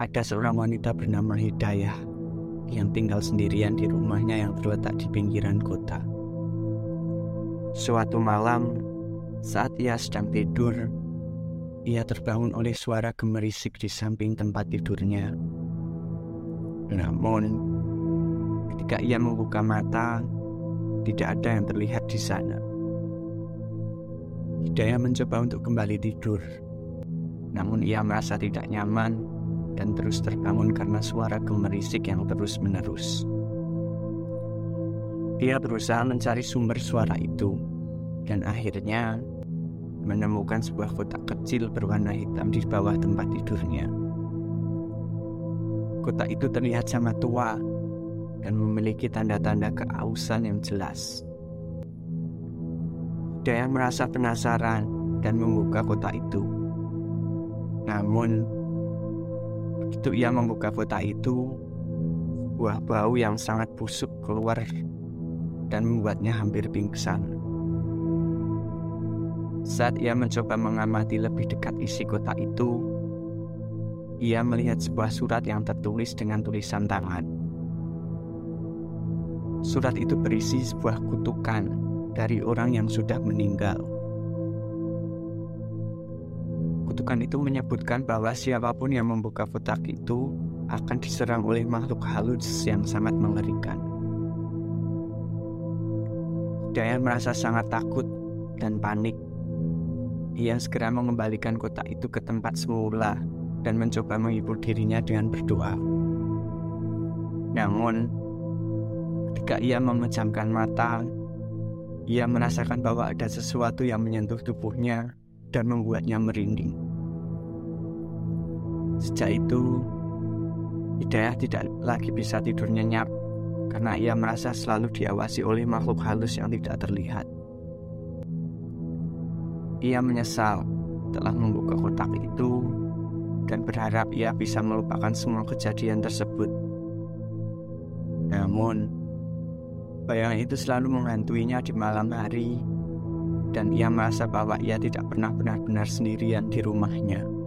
ada seorang wanita bernama Hidayah yang tinggal sendirian di rumahnya yang terletak di pinggiran kota. Suatu malam, saat ia sedang tidur, ia terbangun oleh suara gemerisik di samping tempat tidurnya. Namun, ketika ia membuka mata, tidak ada yang terlihat di sana. Hidayah mencoba untuk kembali tidur, namun ia merasa tidak nyaman dan terus terbangun karena suara gemerisik yang terus-menerus. Dia berusaha mencari sumber suara itu, dan akhirnya menemukan sebuah kotak kecil berwarna hitam di bawah tempat tidurnya. Kotak itu terlihat sangat tua dan memiliki tanda-tanda keausan yang jelas. Daya merasa penasaran dan membuka kotak itu. Namun, begitu ia membuka kotak itu, buah bau yang sangat busuk keluar dan membuatnya hampir pingsan. Saat ia mencoba mengamati lebih dekat isi kotak itu, ia melihat sebuah surat yang tertulis dengan tulisan tangan. Surat itu berisi sebuah kutukan dari orang yang sudah meninggal. Kutukan itu menyebutkan bahwa siapa pun yang membuka kotak itu akan diserang oleh makhluk halus yang sangat mengerikan. Dayan merasa sangat takut dan panik. Ia segera mengembalikan kotak itu ke tempat semula dan mencoba menghibur dirinya dengan berdoa. Namun, ketika ia memejamkan mata, ia merasakan bahwa ada sesuatu yang menyentuh tubuhnya dan membuatnya merinding. Sejak itu, Hidayah tidak lagi bisa tidur nyenyak karena ia merasa selalu diawasi oleh makhluk halus yang tidak terlihat. Ia menyesal telah membuka kotak itu dan berharap ia bisa melupakan semua kejadian tersebut. Namun, bayangan itu selalu menghantuinya di malam hari dan ia merasa bahwa ia tidak pernah benar-benar sendirian di rumahnya.